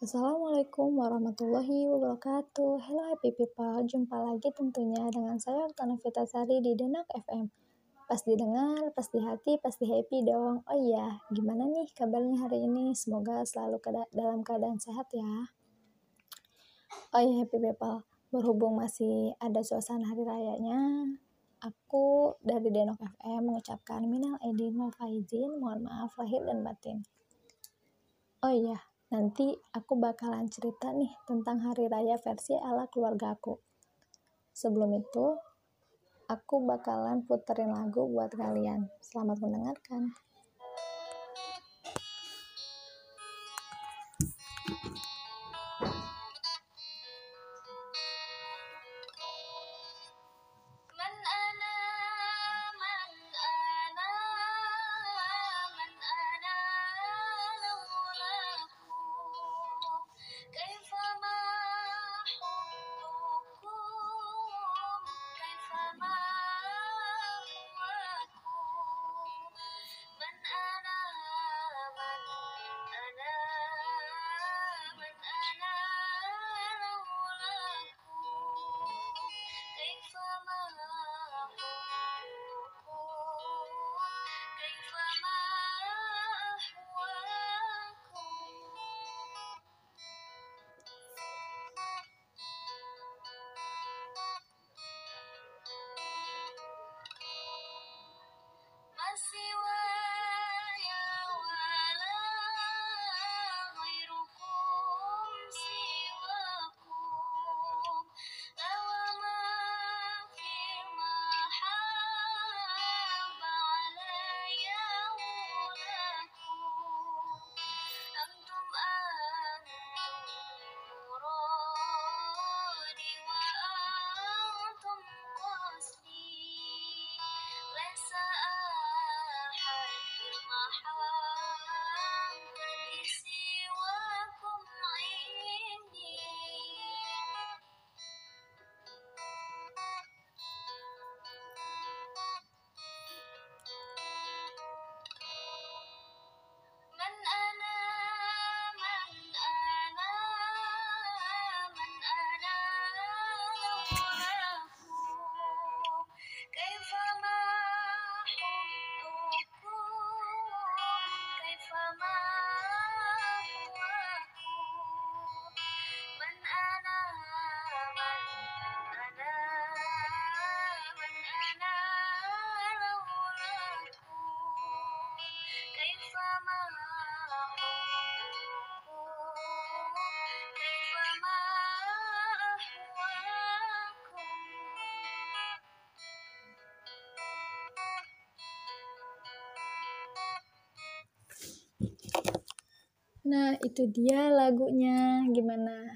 Assalamualaikum warahmatullahi wabarakatuh. Hello happy people, jumpa lagi tentunya dengan saya Oktana Sari di Denak FM. Pas didengar, pas di hati, pasti happy dong. Oh iya, gimana nih kabarnya hari ini? Semoga selalu keada dalam keadaan sehat ya. Oh iya happy people, berhubung masih ada suasana hari rayanya, aku dari Denok FM mengucapkan minal aidin wal faizin, mohon maaf lahir dan batin. Oh iya, Nanti aku bakalan cerita nih tentang hari raya versi ala keluarga aku. Sebelum itu, aku bakalan puterin lagu buat kalian. Selamat mendengarkan. Nah, itu dia lagunya. Gimana?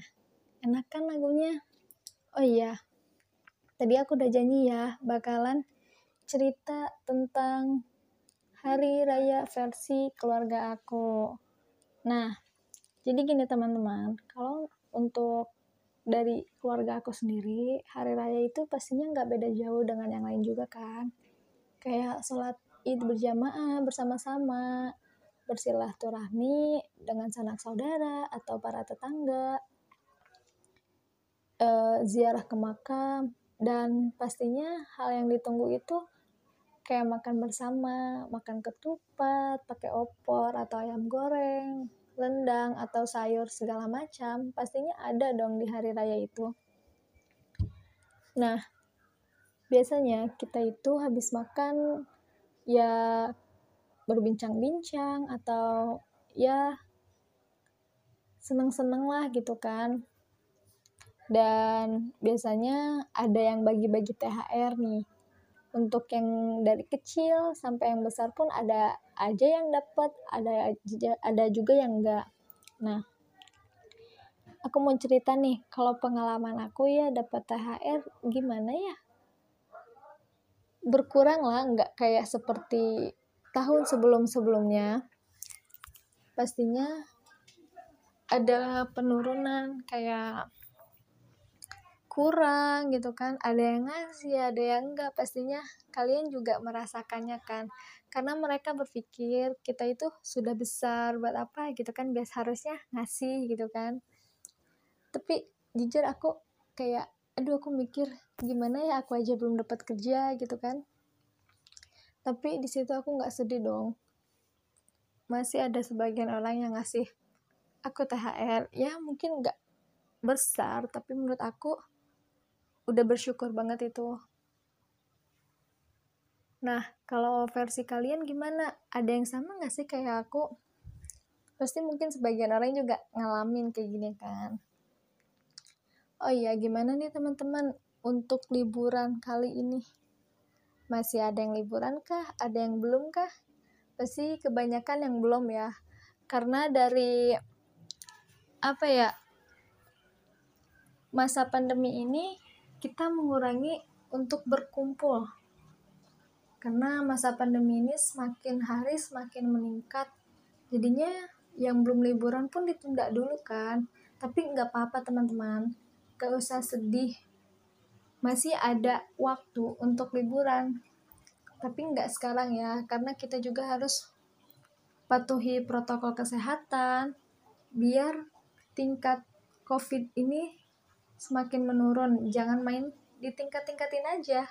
Enak kan lagunya? Oh iya, tadi aku udah janji ya, bakalan cerita tentang hari raya versi keluarga aku. Nah, jadi gini teman-teman, kalau untuk dari keluarga aku sendiri, hari raya itu pastinya nggak beda jauh dengan yang lain juga kan. Kayak sholat id berjamaah bersama-sama, bersilaturahmi dengan sanak saudara atau para tetangga, e, ziarah ke makam, dan pastinya hal yang ditunggu itu kayak makan bersama, makan ketupat, pakai opor atau ayam goreng, rendang atau sayur segala macam, pastinya ada dong di hari raya itu. Nah, biasanya kita itu habis makan ya berbincang-bincang atau ya seneng-seneng lah gitu kan. Dan biasanya ada yang bagi-bagi THR nih. Untuk yang dari kecil sampai yang besar pun ada aja yang dapat ada ada juga yang enggak. Nah aku mau cerita nih kalau pengalaman aku ya dapat THR gimana ya? Berkurang lah nggak kayak seperti tahun sebelum-sebelumnya pastinya ada penurunan kayak kurang gitu kan. Ada yang ngasih ada yang enggak. Pastinya kalian juga merasakannya kan. Karena mereka berpikir kita itu sudah besar buat apa gitu kan. Bias harusnya ngasih gitu kan. Tapi jujur aku kayak aduh aku mikir gimana ya? Aku aja belum dapat kerja gitu kan tapi di situ aku nggak sedih dong. Masih ada sebagian orang yang ngasih aku THR ya mungkin nggak besar tapi menurut aku udah bersyukur banget itu. Nah kalau versi kalian gimana? Ada yang sama nggak sih kayak aku? Pasti mungkin sebagian orang juga ngalamin kayak gini kan. Oh iya, gimana nih teman-teman untuk liburan kali ini? Masih ada yang liburan kah? Ada yang belum kah? Pasti kebanyakan yang belum ya. Karena dari apa ya? Masa pandemi ini kita mengurangi untuk berkumpul. Karena masa pandemi ini semakin hari semakin meningkat. Jadinya yang belum liburan pun ditunda dulu kan. Tapi nggak apa-apa teman-teman gak usah sedih masih ada waktu untuk liburan. Tapi nggak sekarang ya karena kita juga harus patuhi protokol kesehatan biar tingkat covid ini semakin menurun. Jangan main di tingkat-tingkatin aja.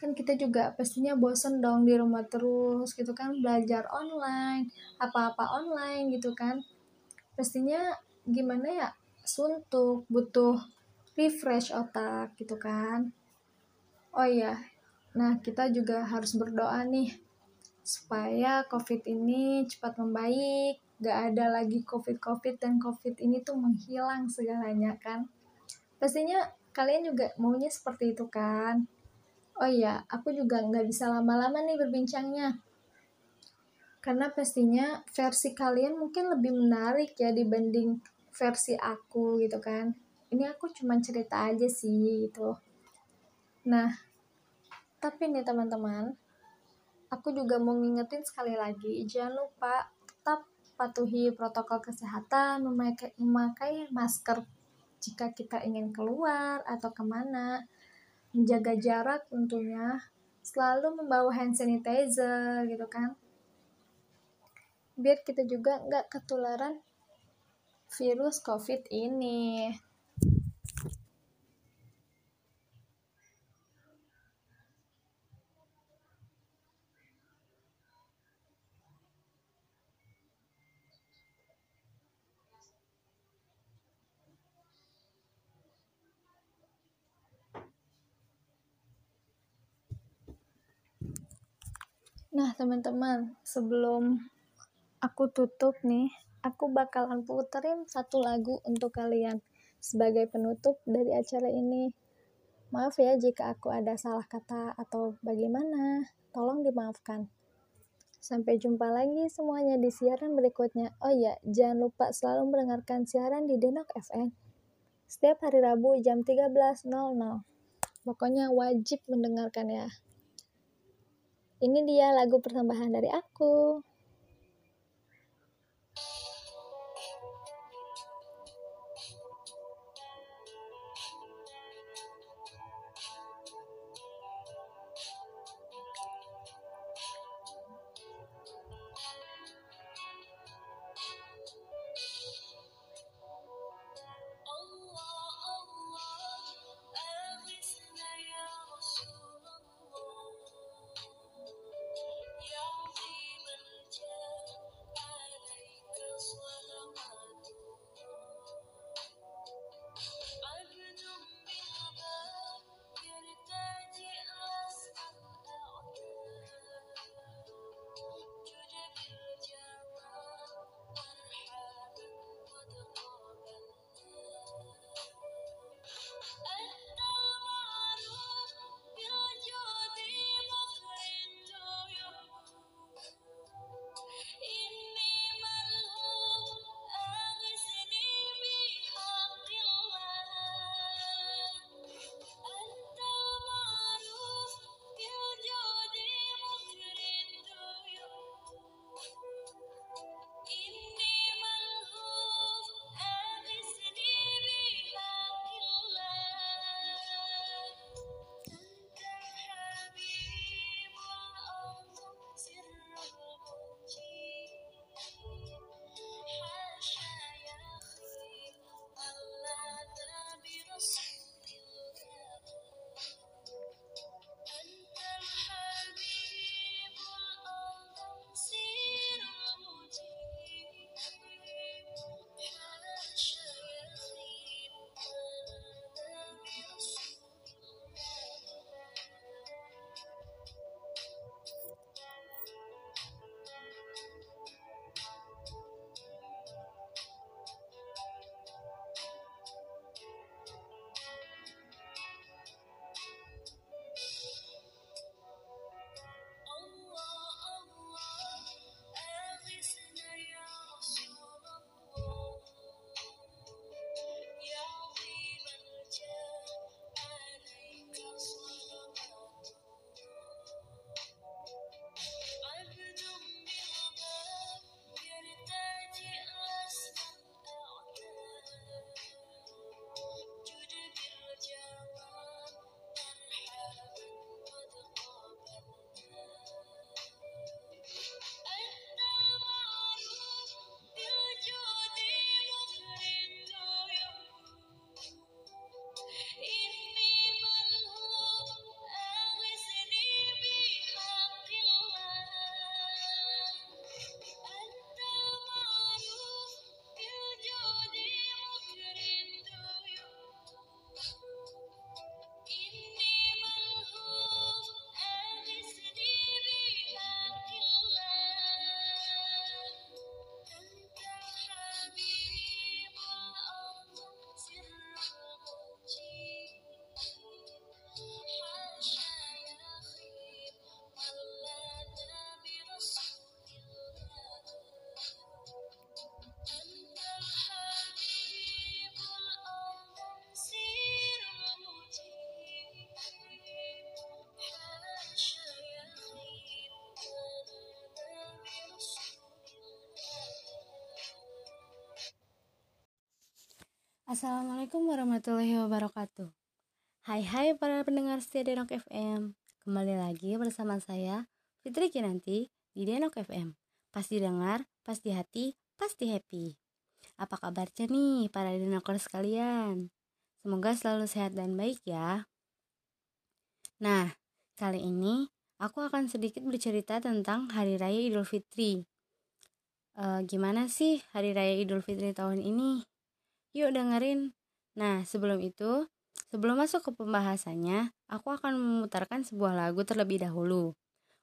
Kan kita juga pastinya bosen dong di rumah terus gitu kan belajar online apa-apa online gitu kan. Pastinya gimana ya suntuk, butuh refresh otak gitu kan. Oh iya, nah kita juga harus berdoa nih supaya COVID ini cepat membaik, gak ada lagi COVID-COVID dan COVID ini tuh menghilang segalanya kan. Pastinya kalian juga maunya seperti itu kan. Oh iya, aku juga nggak bisa lama-lama nih berbincangnya. Karena pastinya versi kalian mungkin lebih menarik ya dibanding versi aku gitu kan ini aku cuma cerita aja sih gitu. Nah tapi nih teman-teman aku juga mau ngingetin sekali lagi jangan lupa tetap patuhi protokol kesehatan memakai, memakai masker jika kita ingin keluar atau ke mana. Menjaga jarak tentunya. Selalu membawa hand sanitizer gitu kan. Biar kita juga nggak ketularan virus COVID ini. Teman-teman, sebelum aku tutup nih, aku bakalan puterin satu lagu untuk kalian sebagai penutup dari acara ini. Maaf ya jika aku ada salah kata atau bagaimana, tolong dimaafkan. Sampai jumpa lagi semuanya di siaran berikutnya. Oh iya, jangan lupa selalu mendengarkan siaran di Denok FM. Setiap hari Rabu jam 13.00. Pokoknya wajib mendengarkan ya. Ini dia lagu pertambahan dari aku. Assalamualaikum warahmatullahi wabarakatuh. Hai hai para pendengar setia Denok FM. Kembali lagi bersama saya Fitri Kinanti di Denok FM. Pasti dengar, pasti hati, pasti happy. Apa kabarnya nih para Denokers sekalian? Semoga selalu sehat dan baik ya. Nah, kali ini aku akan sedikit bercerita tentang Hari Raya Idul Fitri. E, gimana sih Hari Raya Idul Fitri tahun ini? Yuk dengerin. Nah, sebelum itu, sebelum masuk ke pembahasannya, aku akan memutarkan sebuah lagu terlebih dahulu.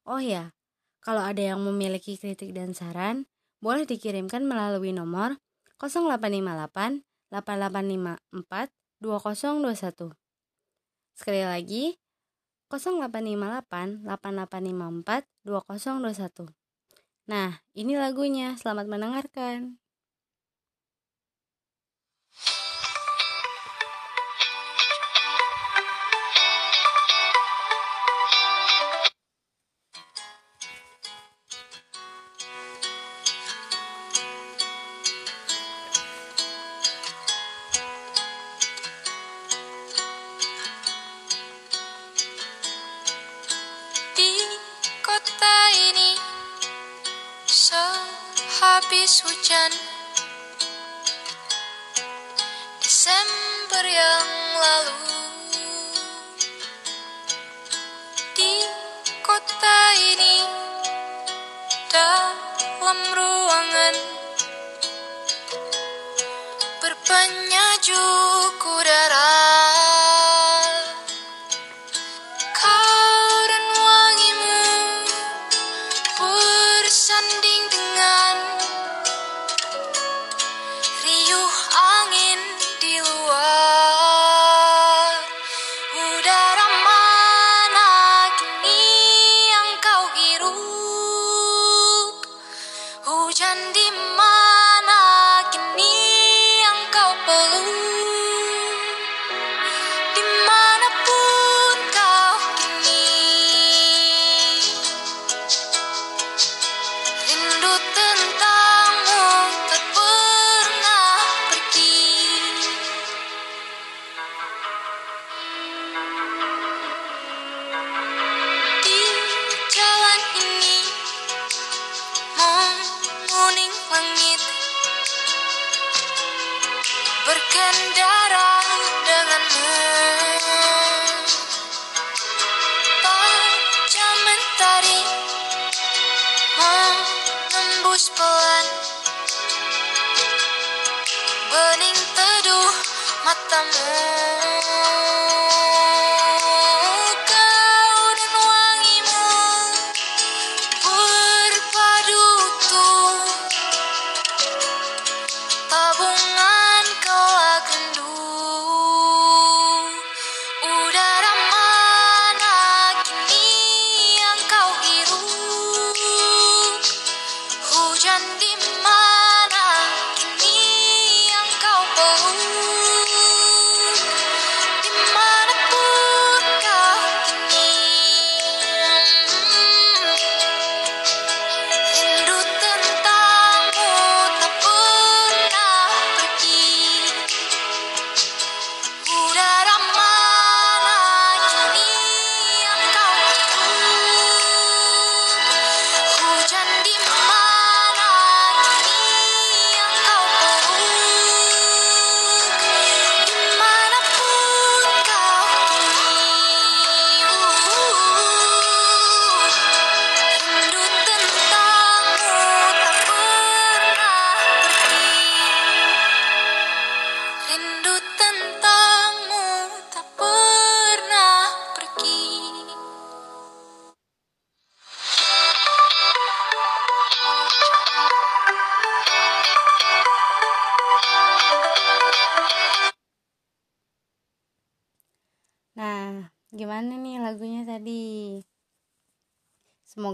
Oh ya, kalau ada yang memiliki kritik dan saran, boleh dikirimkan melalui nomor 0858 8854 2021. Sekali lagi, 0858 8854 2021. Nah, ini lagunya. Selamat mendengarkan. Habis hujan. Desember yang lalu. Di kota ini Dalam ruangan Berpenyajuk udara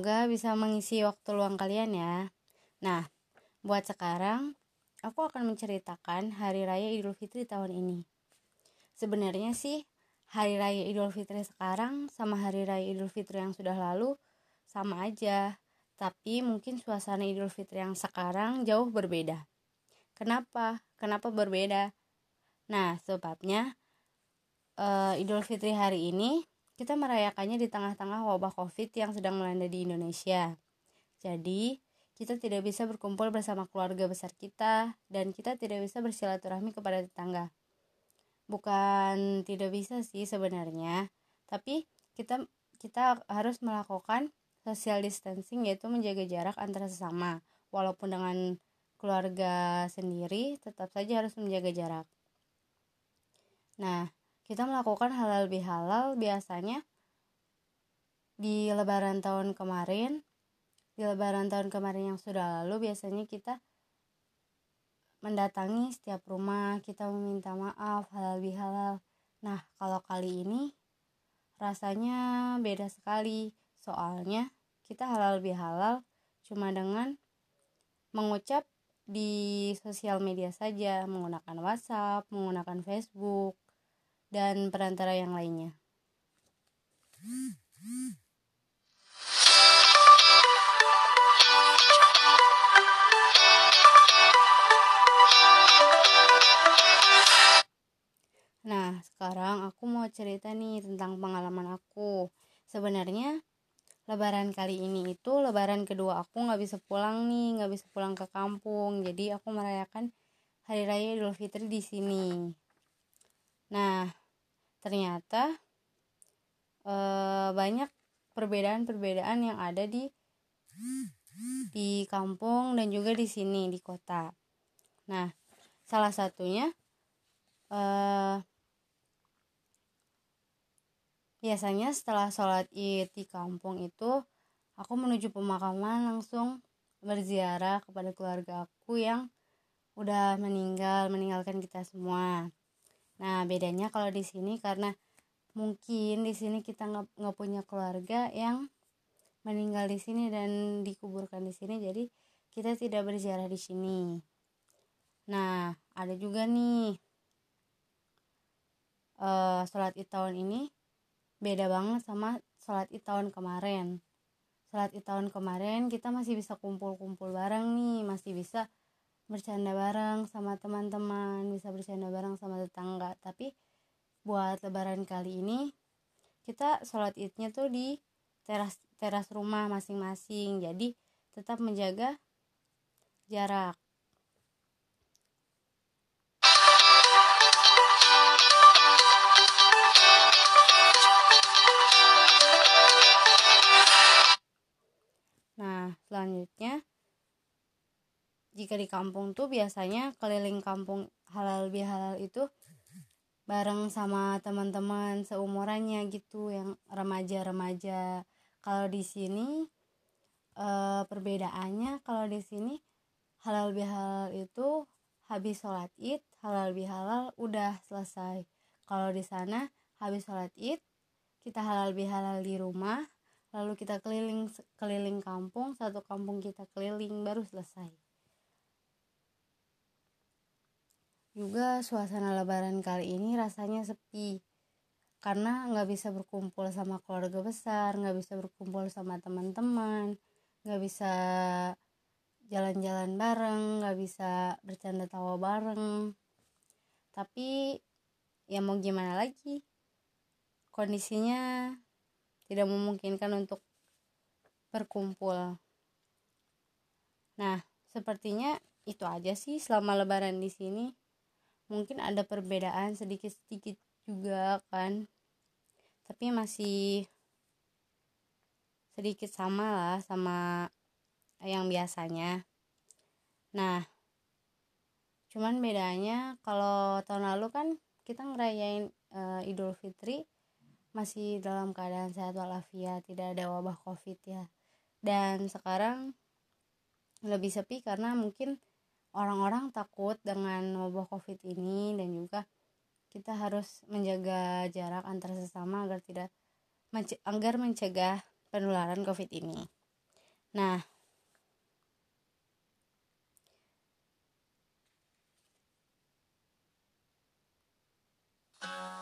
Semoga bisa mengisi waktu luang kalian ya. Nah, buat sekarang, aku akan menceritakan Hari Raya Idul Fitri tahun ini. Sebenarnya sih, Hari Raya Idul Fitri sekarang sama Hari Raya Idul Fitri yang sudah lalu sama aja. Tapi mungkin suasana Idul Fitri yang sekarang jauh berbeda. Kenapa? Kenapa berbeda? Nah, sebabnya uh, Idul Fitri hari ini kita merayakannya di tengah-tengah wabah Covid yang sedang melanda di Indonesia. Jadi, kita tidak bisa berkumpul bersama keluarga besar kita dan kita tidak bisa bersilaturahmi kepada tetangga. Bukan tidak bisa sih sebenarnya, tapi kita kita harus melakukan social distancing yaitu menjaga jarak antara sesama. Walaupun dengan keluarga sendiri tetap saja harus menjaga jarak. Nah, kita melakukan halal bihalal biasanya di lebaran tahun kemarin. Di lebaran tahun kemarin yang sudah lalu biasanya kita mendatangi setiap rumah kita meminta maaf halal bihalal. Nah kalau kali ini rasanya beda sekali. Soalnya kita halal bihalal cuma dengan mengucap di sosial media saja menggunakan WhatsApp menggunakan Facebook dan perantara yang lainnya. Nah, sekarang aku mau cerita nih tentang pengalaman aku. Sebenarnya lebaran kali ini itu lebaran kedua aku nggak bisa pulang nih, nggak bisa pulang ke kampung. Jadi aku merayakan hari raya Idul Fitri di sini. Nah, ternyata e, banyak perbedaan-perbedaan yang ada di di kampung dan juga di sini di kota. Nah, salah satunya e, biasanya setelah sholat id di kampung itu aku menuju pemakaman langsung berziarah kepada keluarga aku yang udah meninggal meninggalkan kita semua Nah, bedanya kalau di sini karena mungkin di sini kita nggak punya keluarga yang meninggal di sini dan dikuburkan di sini, jadi kita tidak berziarah di sini. Nah, ada juga nih uh, sholat id tahun ini beda banget sama sholat id tahun kemarin. Sholat id tahun kemarin kita masih bisa kumpul-kumpul bareng nih, masih bisa bercanda bareng sama teman-teman bisa bercanda bareng sama tetangga. Tapi buat lebaran kali ini kita sholat idnya tuh di teras teras rumah masing-masing. Jadi tetap menjaga jarak. Nah, selanjutnya jika di kampung tuh biasanya keliling kampung halal bihalal itu bareng sama teman-teman seumurannya gitu yang remaja-remaja. Kalau di sini e, perbedaannya kalau di sini halal bihalal itu habis sholat id halal bihalal udah selesai. Kalau di sana habis sholat id kita halal bihalal di rumah lalu kita keliling keliling kampung satu kampung kita keliling baru selesai juga suasana lebaran kali ini rasanya sepi. Karena nggak bisa berkumpul sama keluarga besar nggak bisa berkumpul sama teman-teman nggak bisa jalan-jalan bareng nggak bisa bercanda tawa bareng. Tapi ya mau gimana lagi? Kondisinya tidak memungkinkan untuk berkumpul. Nah sepertinya itu aja sih selama lebaran di sini mungkin ada perbedaan sedikit-sedikit juga kan. Tapi masih sedikit sama lah sama yang biasanya. Nah cuman bedanya kalau tahun lalu kan kita ngerayain e, Idul Fitri masih dalam keadaan sehat walafiat tidak ada wabah covid ya. Dan sekarang lebih sepi karena mungkin orang-orang takut dengan wabah covid ini dan juga kita harus menjaga jarak antar sesama agar tidak agar mencegah penularan covid ini. Nah Uh...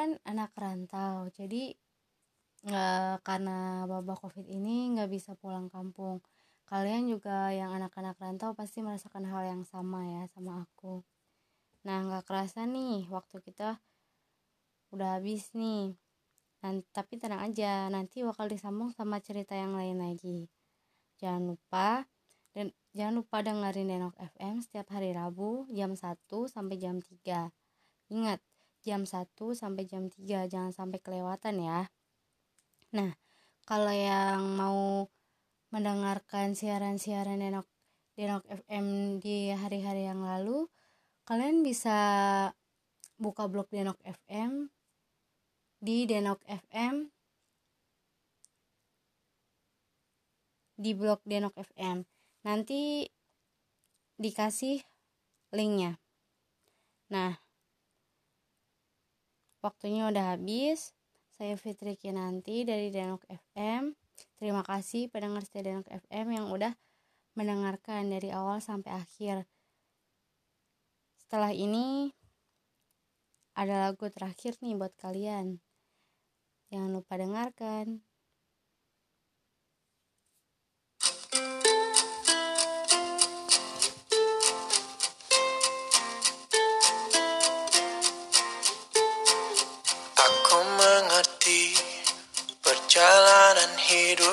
kan anak rantau, jadi eh, karena wabah covid ini nggak bisa pulang kampung. Kalian juga yang anak-anak rantau pasti merasakan hal yang sama ya sama aku. Nah, nggak kerasa nih waktu kita udah habis nih. Dan, tapi tenang aja, nanti bakal disambung sama cerita yang lain lagi. Jangan lupa dan jangan lupa dengerin Denok FM setiap hari Rabu jam 1 sampai jam 3. Ingat, jam 1 sampai jam 3, jangan sampai kelewatan ya. Nah, kalau yang mau mendengarkan siaran-siaran Denok Denok FM di hari-hari yang lalu, kalian bisa buka blog Denok FM di Denok FM di blog Denok FM. Nanti dikasih linknya. Nah, waktunya udah habis. Saya Fitri Kinanti dari Denok FM. Terima kasih pendengar setia Denok FM yang udah mendengarkan dari awal sampai akhir. Setelah ini ada lagu terakhir nih buat kalian. Jangan lupa dengarkan.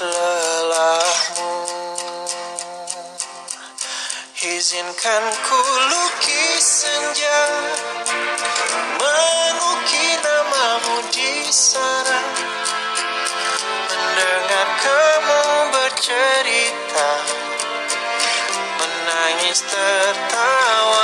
lelahmu Izinkan ku lukis senja Mengukir namamu di sana. Mendengar kamu bercerita Menangis tertawa.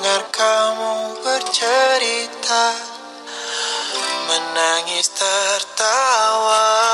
mendengar kamu bercerita Menangis tertawa.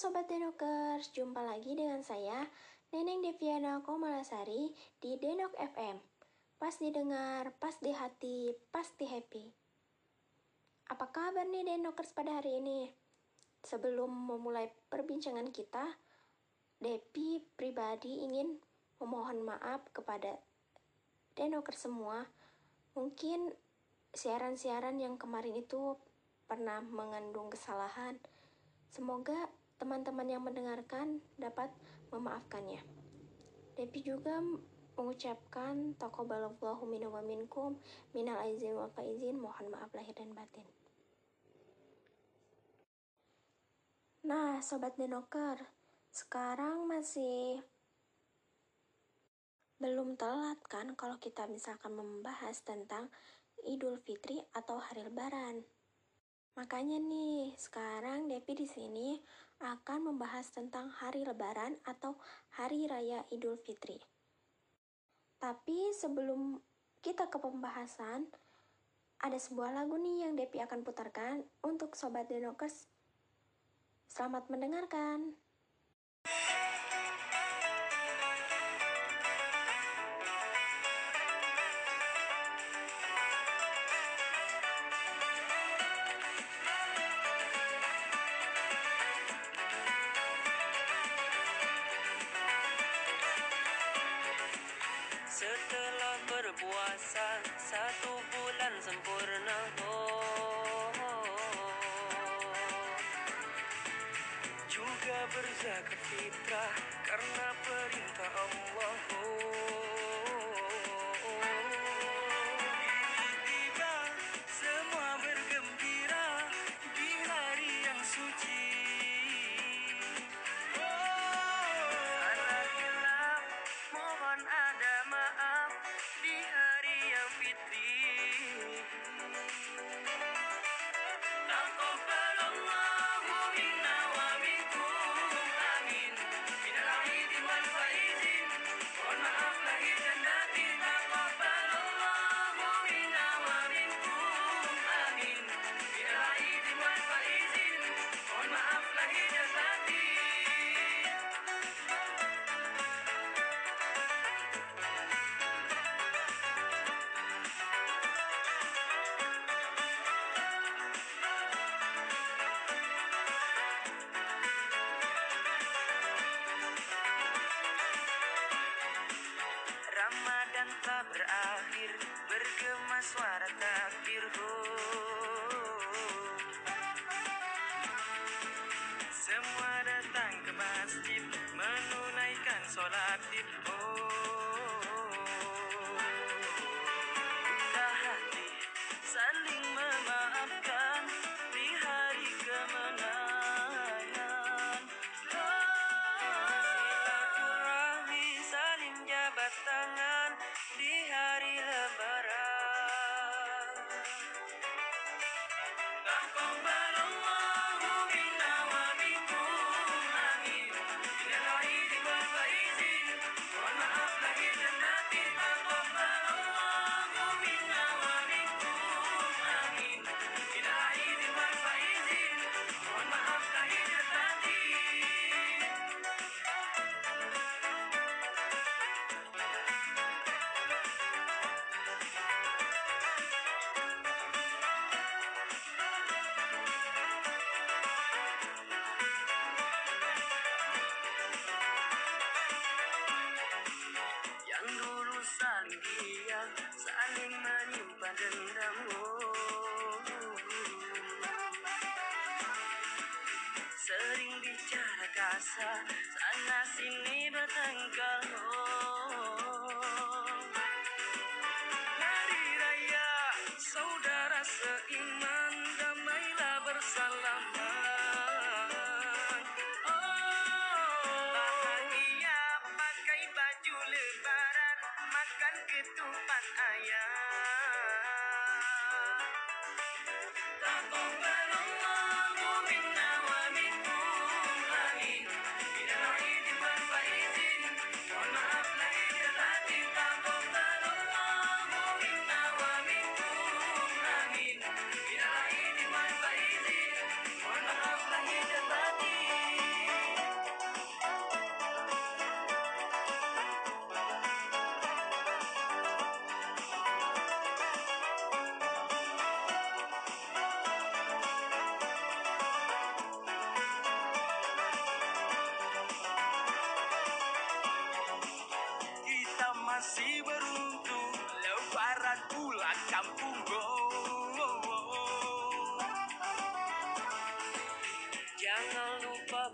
Sobat Denokers, jumpa lagi dengan saya, Neneng Deviana Komalasari di Denok FM. Pas didengar, pas di hati, pasti happy. Apa kabar nih Denokers pada hari ini? Sebelum memulai perbincangan kita, Depi pribadi ingin memohon maaf kepada Denokers semua. Mungkin siaran-siaran yang kemarin itu pernah mengandung kesalahan. Semoga teman-teman yang mendengarkan dapat memaafkannya. Depi juga mengucapkan taqabbalallahu minna wa minkum minal aizin wal faizin mohon maaf lahir dan batin. Nah, sobat denoker, sekarang masih belum telat kan kalau kita misalkan membahas tentang Idul Fitri atau hari Lebaran. Makanya nih, sekarang Depi di sini akan membahas tentang hari Lebaran atau hari raya Idul Fitri. Tapi sebelum kita ke pembahasan, ada sebuah lagu nih yang Depi akan putarkan untuk sobat Denokers. Selamat mendengarkan. Berpuasa satu bulan sempurna oh, Juga berzakat fitrah karena perintah Allah oh, bicara kasar Sana sini bertengkar oh.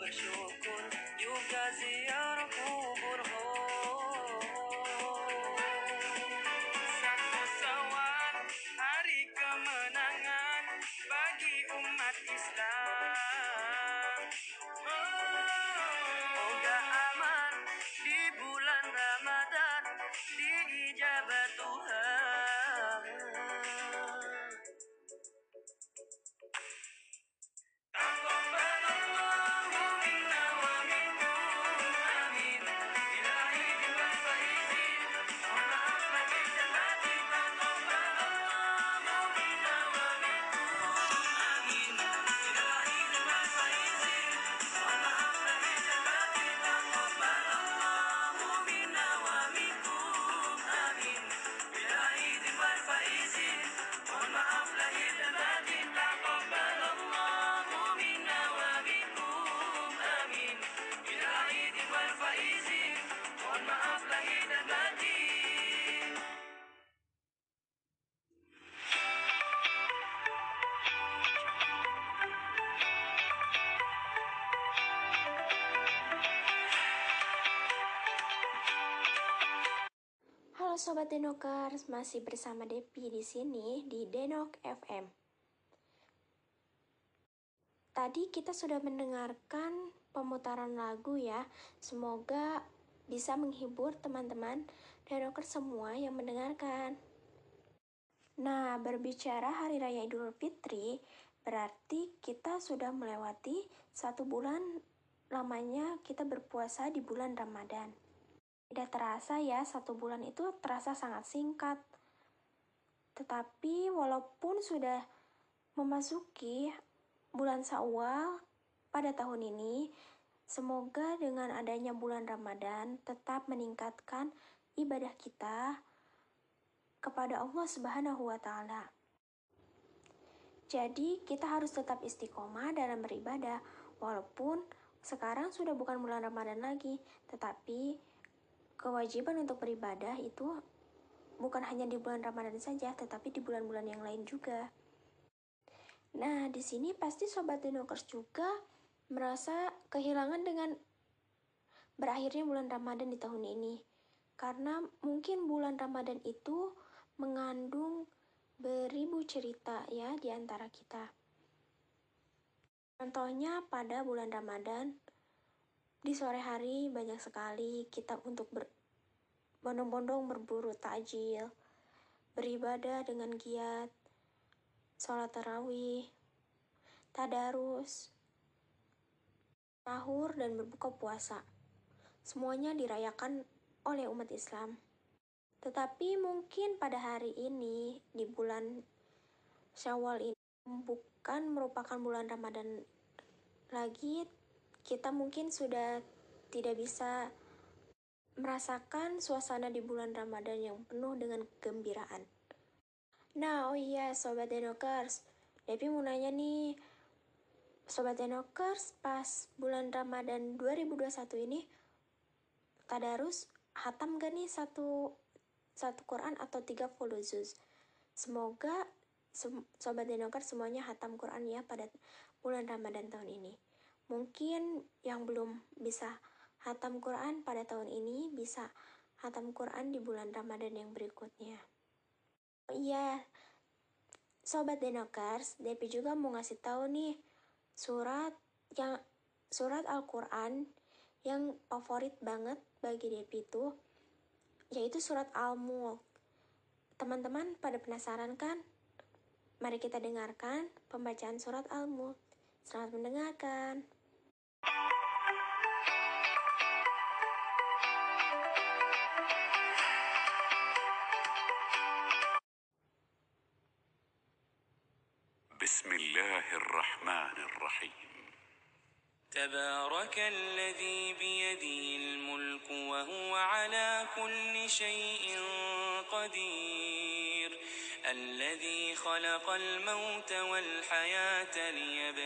Lupa bersyukur Juga Sobat Denokers, masih bersama Depi di sini di Denok FM. Tadi kita sudah mendengarkan pemutaran lagu ya. Semoga bisa menghibur teman-teman Denokers semua yang mendengarkan. Nah, berbicara Hari Raya Idul Fitri, berarti kita sudah melewati satu bulan lamanya kita berpuasa di bulan Ramadan. Tidak terasa ya, satu bulan itu terasa sangat singkat. Tetapi walaupun sudah memasuki bulan Syawal pada tahun ini, semoga dengan adanya bulan Ramadan tetap meningkatkan ibadah kita kepada Allah Subhanahu wa taala. Jadi, kita harus tetap istiqomah dalam beribadah walaupun sekarang sudah bukan bulan Ramadan lagi, tetapi kewajiban untuk beribadah itu bukan hanya di bulan Ramadan saja, tetapi di bulan-bulan yang lain juga. Nah, di sini pasti Sobat Denokers juga merasa kehilangan dengan berakhirnya bulan Ramadan di tahun ini. Karena mungkin bulan Ramadan itu mengandung beribu cerita ya di antara kita. Contohnya pada bulan Ramadan, di sore hari banyak sekali kita untuk ber, bondong-bondong berburu takjil, beribadah dengan giat, sholat tarawih, tadarus, sahur, dan berbuka puasa. Semuanya dirayakan oleh umat Islam. Tetapi mungkin pada hari ini, di bulan Syawal ini, bukan merupakan bulan Ramadan lagi, kita mungkin sudah tidak bisa merasakan suasana di bulan Ramadan yang penuh dengan kegembiraan. Nah, oh iya, Sobat Denokers, Devi mau nanya nih, Sobat Denokers, pas bulan Ramadan 2021 ini, Tadarus hatam gak nih satu satu Quran atau 30 juz? Semoga sem- sobat denoker semuanya hatam Quran ya pada bulan Ramadan tahun ini. Mungkin yang belum bisa hatam Quran pada tahun ini bisa hatam Quran di bulan Ramadan yang berikutnya. Oh iya, sobat denokers, Depi juga mau ngasih tahu nih surat yang surat Al-Quran yang favorit banget bagi Depi itu yaitu surat Al-Mulk. Teman-teman pada penasaran kan? Mari kita dengarkan pembacaan surat Al-Mulk. Selamat mendengarkan. بسم الله الرحمن الرحيم. تبارك الذي بيده الملك وهو على كل شيء قدير. الذي خلق الموت والحياة ليبلوكم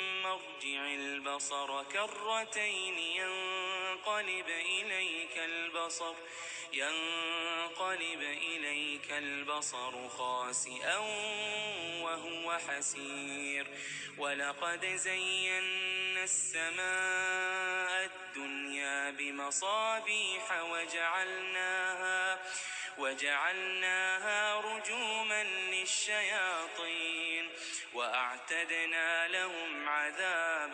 ارجع البصر كرتين ينقلب إليك البصر ينقلب إليك البصر خاسئا وهو حسير. ولقد زينا السماء الدنيا بمصابيح وجعلناها وجعلناها رجوما للشياطين وأعتدنا لهم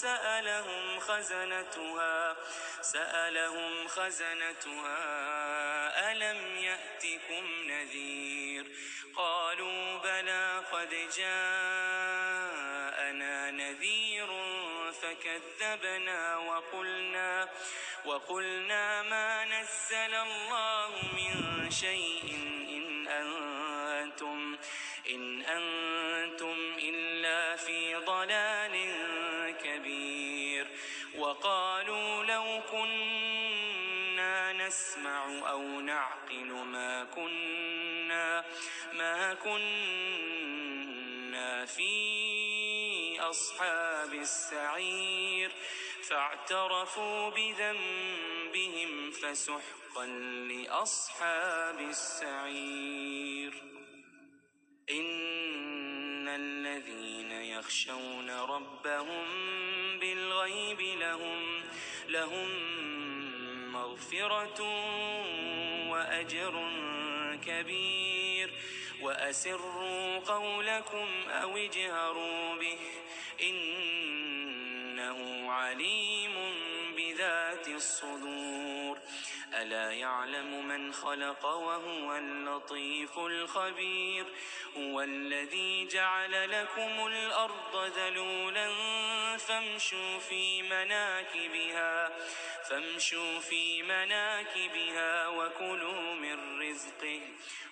سألهم خزنتها سألهم خزنتها ألم يأتكم نذير؟ قالوا بلى قد جاءنا نذير فكذبنا وقلنا وقلنا ما نزل الله من شيء أصحاب السعير فاعترفوا بذنبهم فسحقا لأصحاب السعير. إن الذين يخشون ربهم بالغيب لهم لهم مغفرة وأجر كبير وأسروا قولكم أو اجهروا به إنه عليم بذات الصدور. ألا يعلم من خلق وهو اللطيف الخبير؟ هو الذي جعل لكم الأرض ذلولا فامشوا في مناكبها فامشوا في مناكبها وكلوا من رزقه.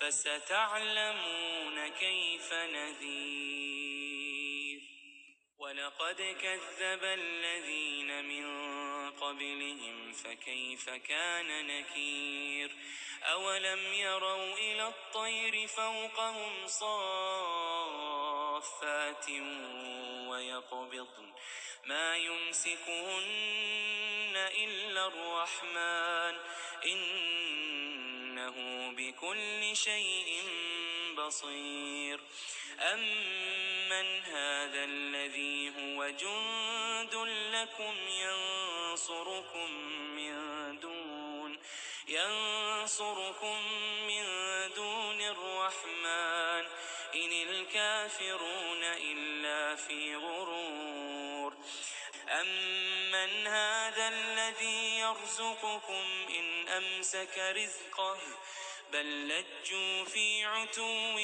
فستعلمون كيف نذير. ولقد كذب الذين من قبلهم فكيف كان نكير؟ أولم يروا إلى الطير فوقهم صافات ويقبضن؟ ما يمسكهن إلا الرحمن. إنه بكل شيء بصير. أمن هذا الذي هو جند لكم ينصركم من دون ينصركم من دون الرحمن. إن الكافرون إلا في غرور. أمن هذا الذي يرزقكم إن أمسك رزقه بل لجوا في عتو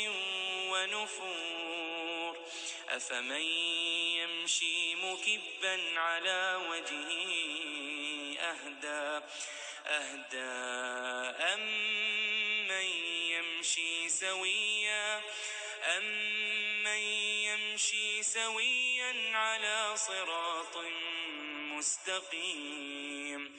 ونفور. أفمن يمشي مكبا على وجهه أهدى أهدى أمن يمشي سويا أمن يمشي سويا على صراط مستقيم.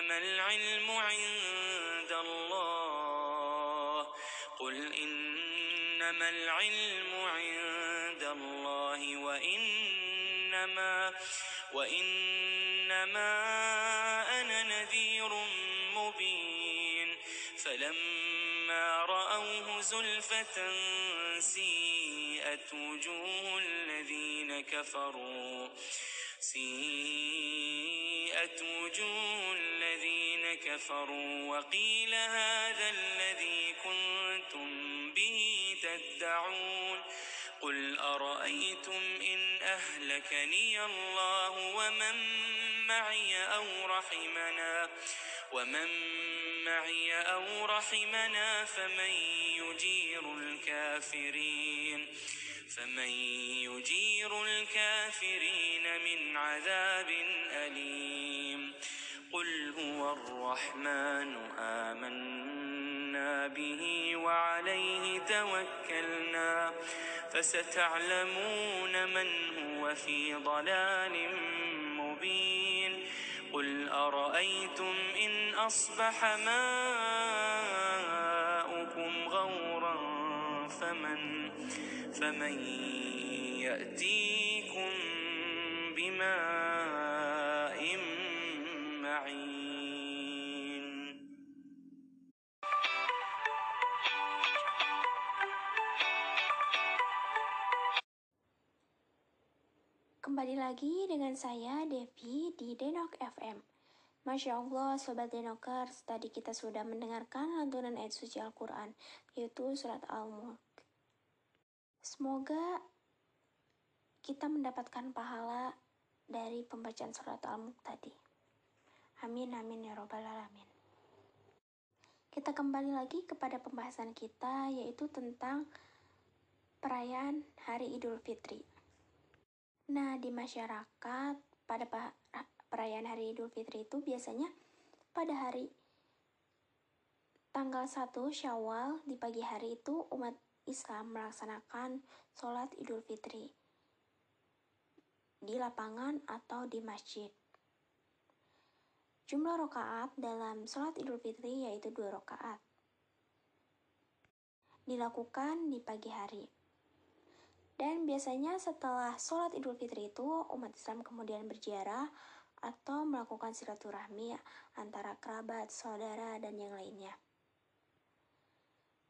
إنما العلم عند الله. قل إنما العلم عند الله وإنما وإنما أنا نذير مبين. فلما رأوه زلفة سيئت وجوه الذين كفروا سيئت وجوه كفروا وقيل هذا الذي كنتم به تدعون قل أرأيتم إن أهلكني الله ومن معي أو رحمنا ومن معي أو رحمنا فمن يجير الكافرين فمن يجير الكافرين من عذاب الرحمن آمنا به وعليه توكلنا فستعلمون من هو في ضلال مبين قل أرأيتم إن أصبح ماؤكم غورا فمن فمن يأتيكم بماء Kembali lagi dengan saya Devi di Denok FM. Masya Allah, Sobat Denokers, tadi kita sudah mendengarkan lantunan ayat suci Al-Quran, yaitu surat Al-Mulk. Semoga kita mendapatkan pahala dari pembacaan surat Al-Mulk tadi. Amin, amin, ya robbal alamin. Kita kembali lagi kepada pembahasan kita, yaitu tentang perayaan Hari Idul Fitri. Nah, di masyarakat pada pa- perayaan Hari Idul Fitri itu biasanya pada hari tanggal 1 Syawal di pagi hari itu umat Islam melaksanakan sholat Idul Fitri di lapangan atau di masjid. Jumlah rokaat dalam sholat Idul Fitri yaitu dua rokaat. Dilakukan di pagi hari. Dan biasanya setelah sholat Idul Fitri itu umat Islam kemudian berziarah atau melakukan silaturahmi antara kerabat, saudara, dan yang lainnya.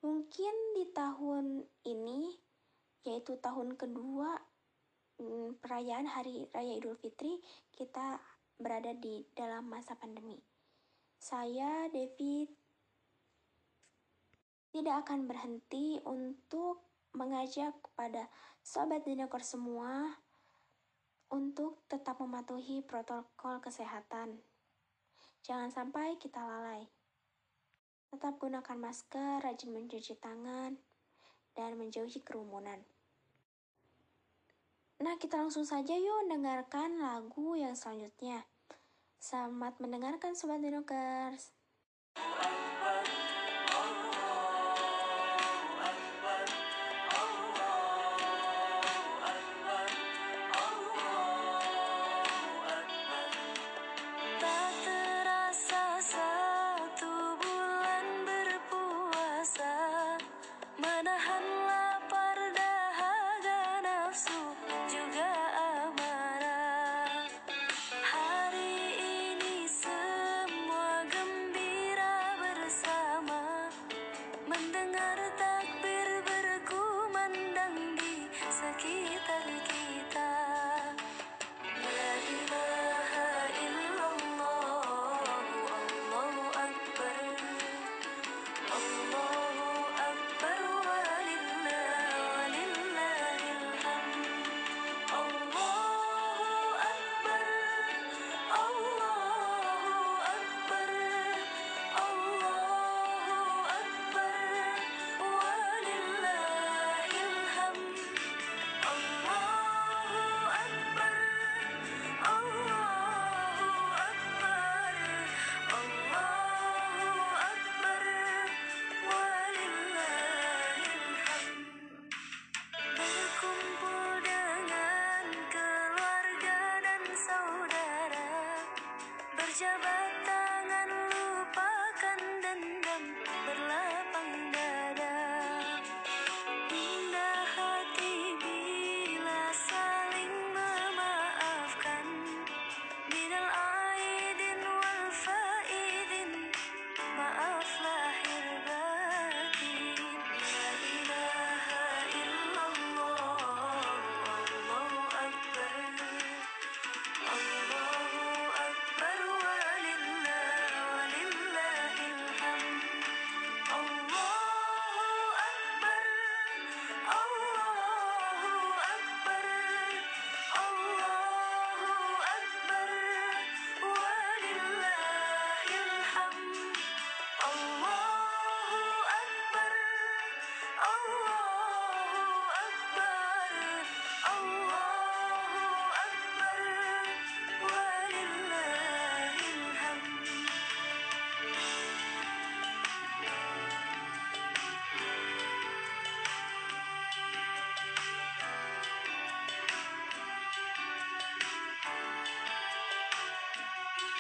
Mungkin di tahun ini, yaitu tahun kedua mm, perayaan Hari Raya Idul Fitri, kita berada di dalam masa pandemi. Saya, Devi, tidak akan berhenti untuk mengajak kepada sobat dinokor semua untuk tetap mematuhi protokol kesehatan. Jangan sampai kita lalai. Tetap gunakan masker, rajin mencuci tangan, dan menjauhi kerumunan. Nah, kita langsung saja yuk dengarkan lagu yang selanjutnya. Selamat mendengarkan Sobat Dinokers.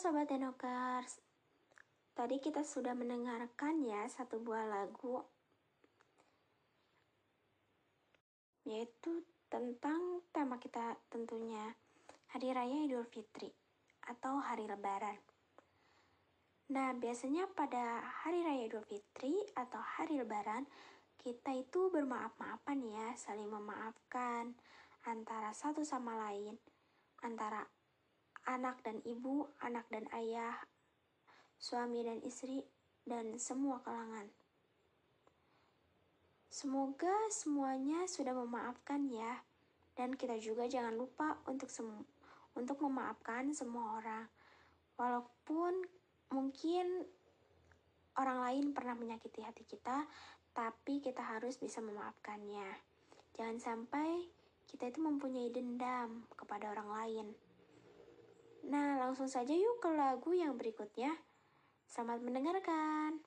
Sobat Denokers, tadi kita sudah mendengarkan ya satu buah lagu yaitu tentang tema kita tentunya Hari Raya Idul Fitri atau Hari Lebaran. Nah, biasanya pada Hari Raya Idul Fitri atau Hari Lebaran, kita itu bermaaf-maafan ya, saling memaafkan antara satu sama lain, antara anak dan ibu, anak dan ayah, suami dan istri, dan semua kalangan. Semoga semuanya sudah memaafkan ya. Dan kita juga jangan lupa untuk sem untuk memaafkan semua orang. Walaupun mungkin orang lain pernah menyakiti hati kita, tapi kita harus bisa memaafkannya. Jangan sampai kita itu mempunyai dendam kepada orang lain. Nah, langsung saja yuk ke lagu yang berikutnya. Selamat mendengarkan.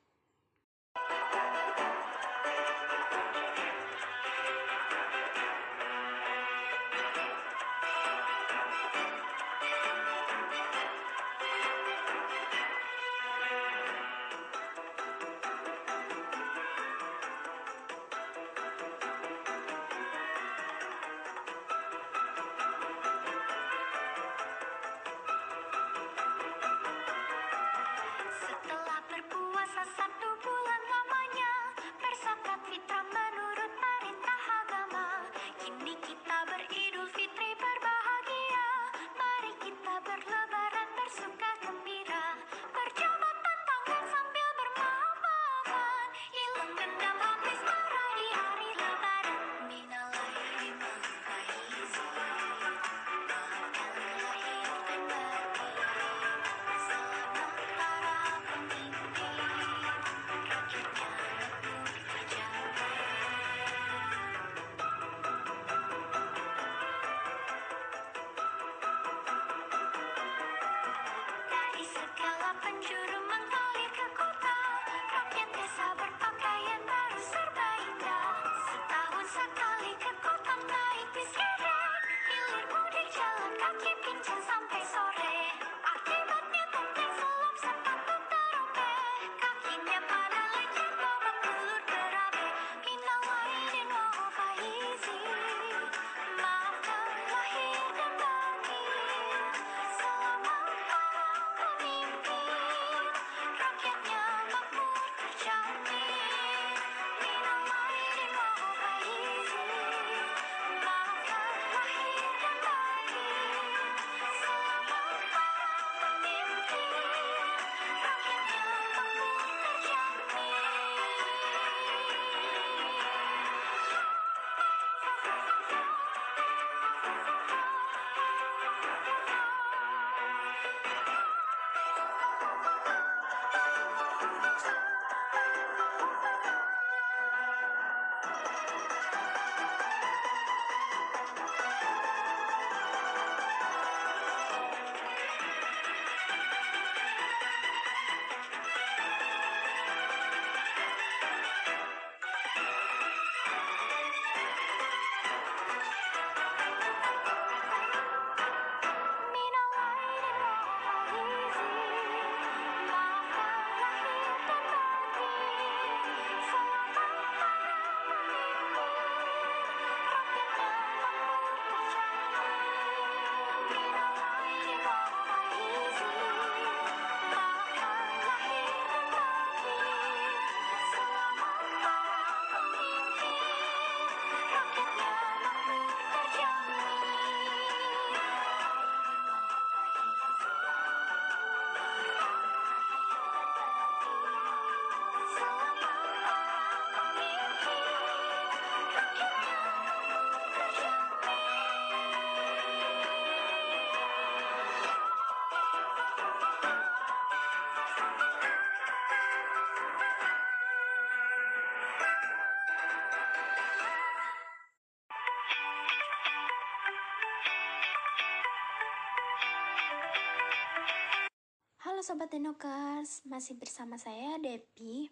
Sobat Denokers, masih bersama saya Depi.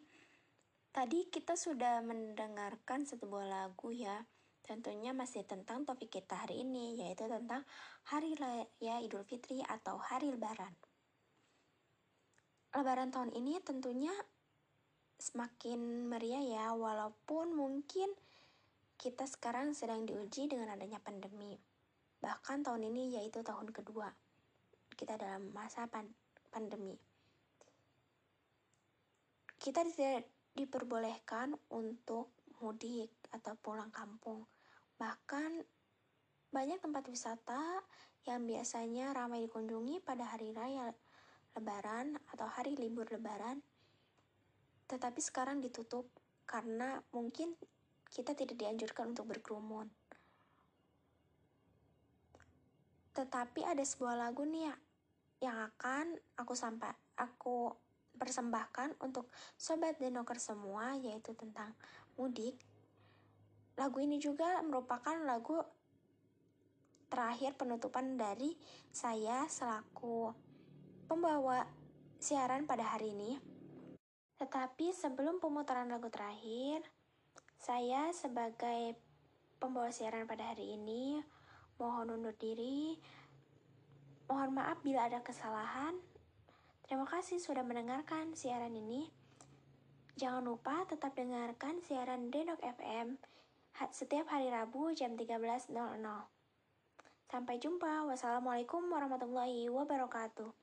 Tadi kita sudah mendengarkan satu buah lagu ya. Tentunya masih tentang topik kita hari ini, yaitu tentang Hari Raya Idul Fitri atau Hari Lebaran. Lebaran tahun ini tentunya semakin meriah ya, walaupun mungkin kita sekarang sedang diuji dengan adanya pandemi. Bahkan tahun ini yaitu tahun kedua kita dalam masa pan- pandemi. Kita tidak diperbolehkan untuk mudik atau pulang kampung. Bahkan banyak tempat wisata yang biasanya ramai dikunjungi pada hari raya lebaran atau hari libur lebaran tetapi sekarang ditutup karena mungkin kita tidak dianjurkan untuk berkerumun. Tetapi ada sebuah lagu nih ya, yang akan aku sampai aku persembahkan untuk sobat denoker semua yaitu tentang mudik. Lagu ini juga merupakan lagu terakhir penutupan dari saya selaku pembawa siaran pada hari ini. Tetapi sebelum pemutaran lagu terakhir, saya sebagai pembawa siaran pada hari ini mohon undur diri. Mohon maaf bila ada kesalahan. Terima kasih sudah mendengarkan siaran ini. Jangan lupa tetap dengarkan siaran Denok FM setiap hari Rabu jam 13.00. Sampai jumpa. Wassalamualaikum warahmatullahi wabarakatuh.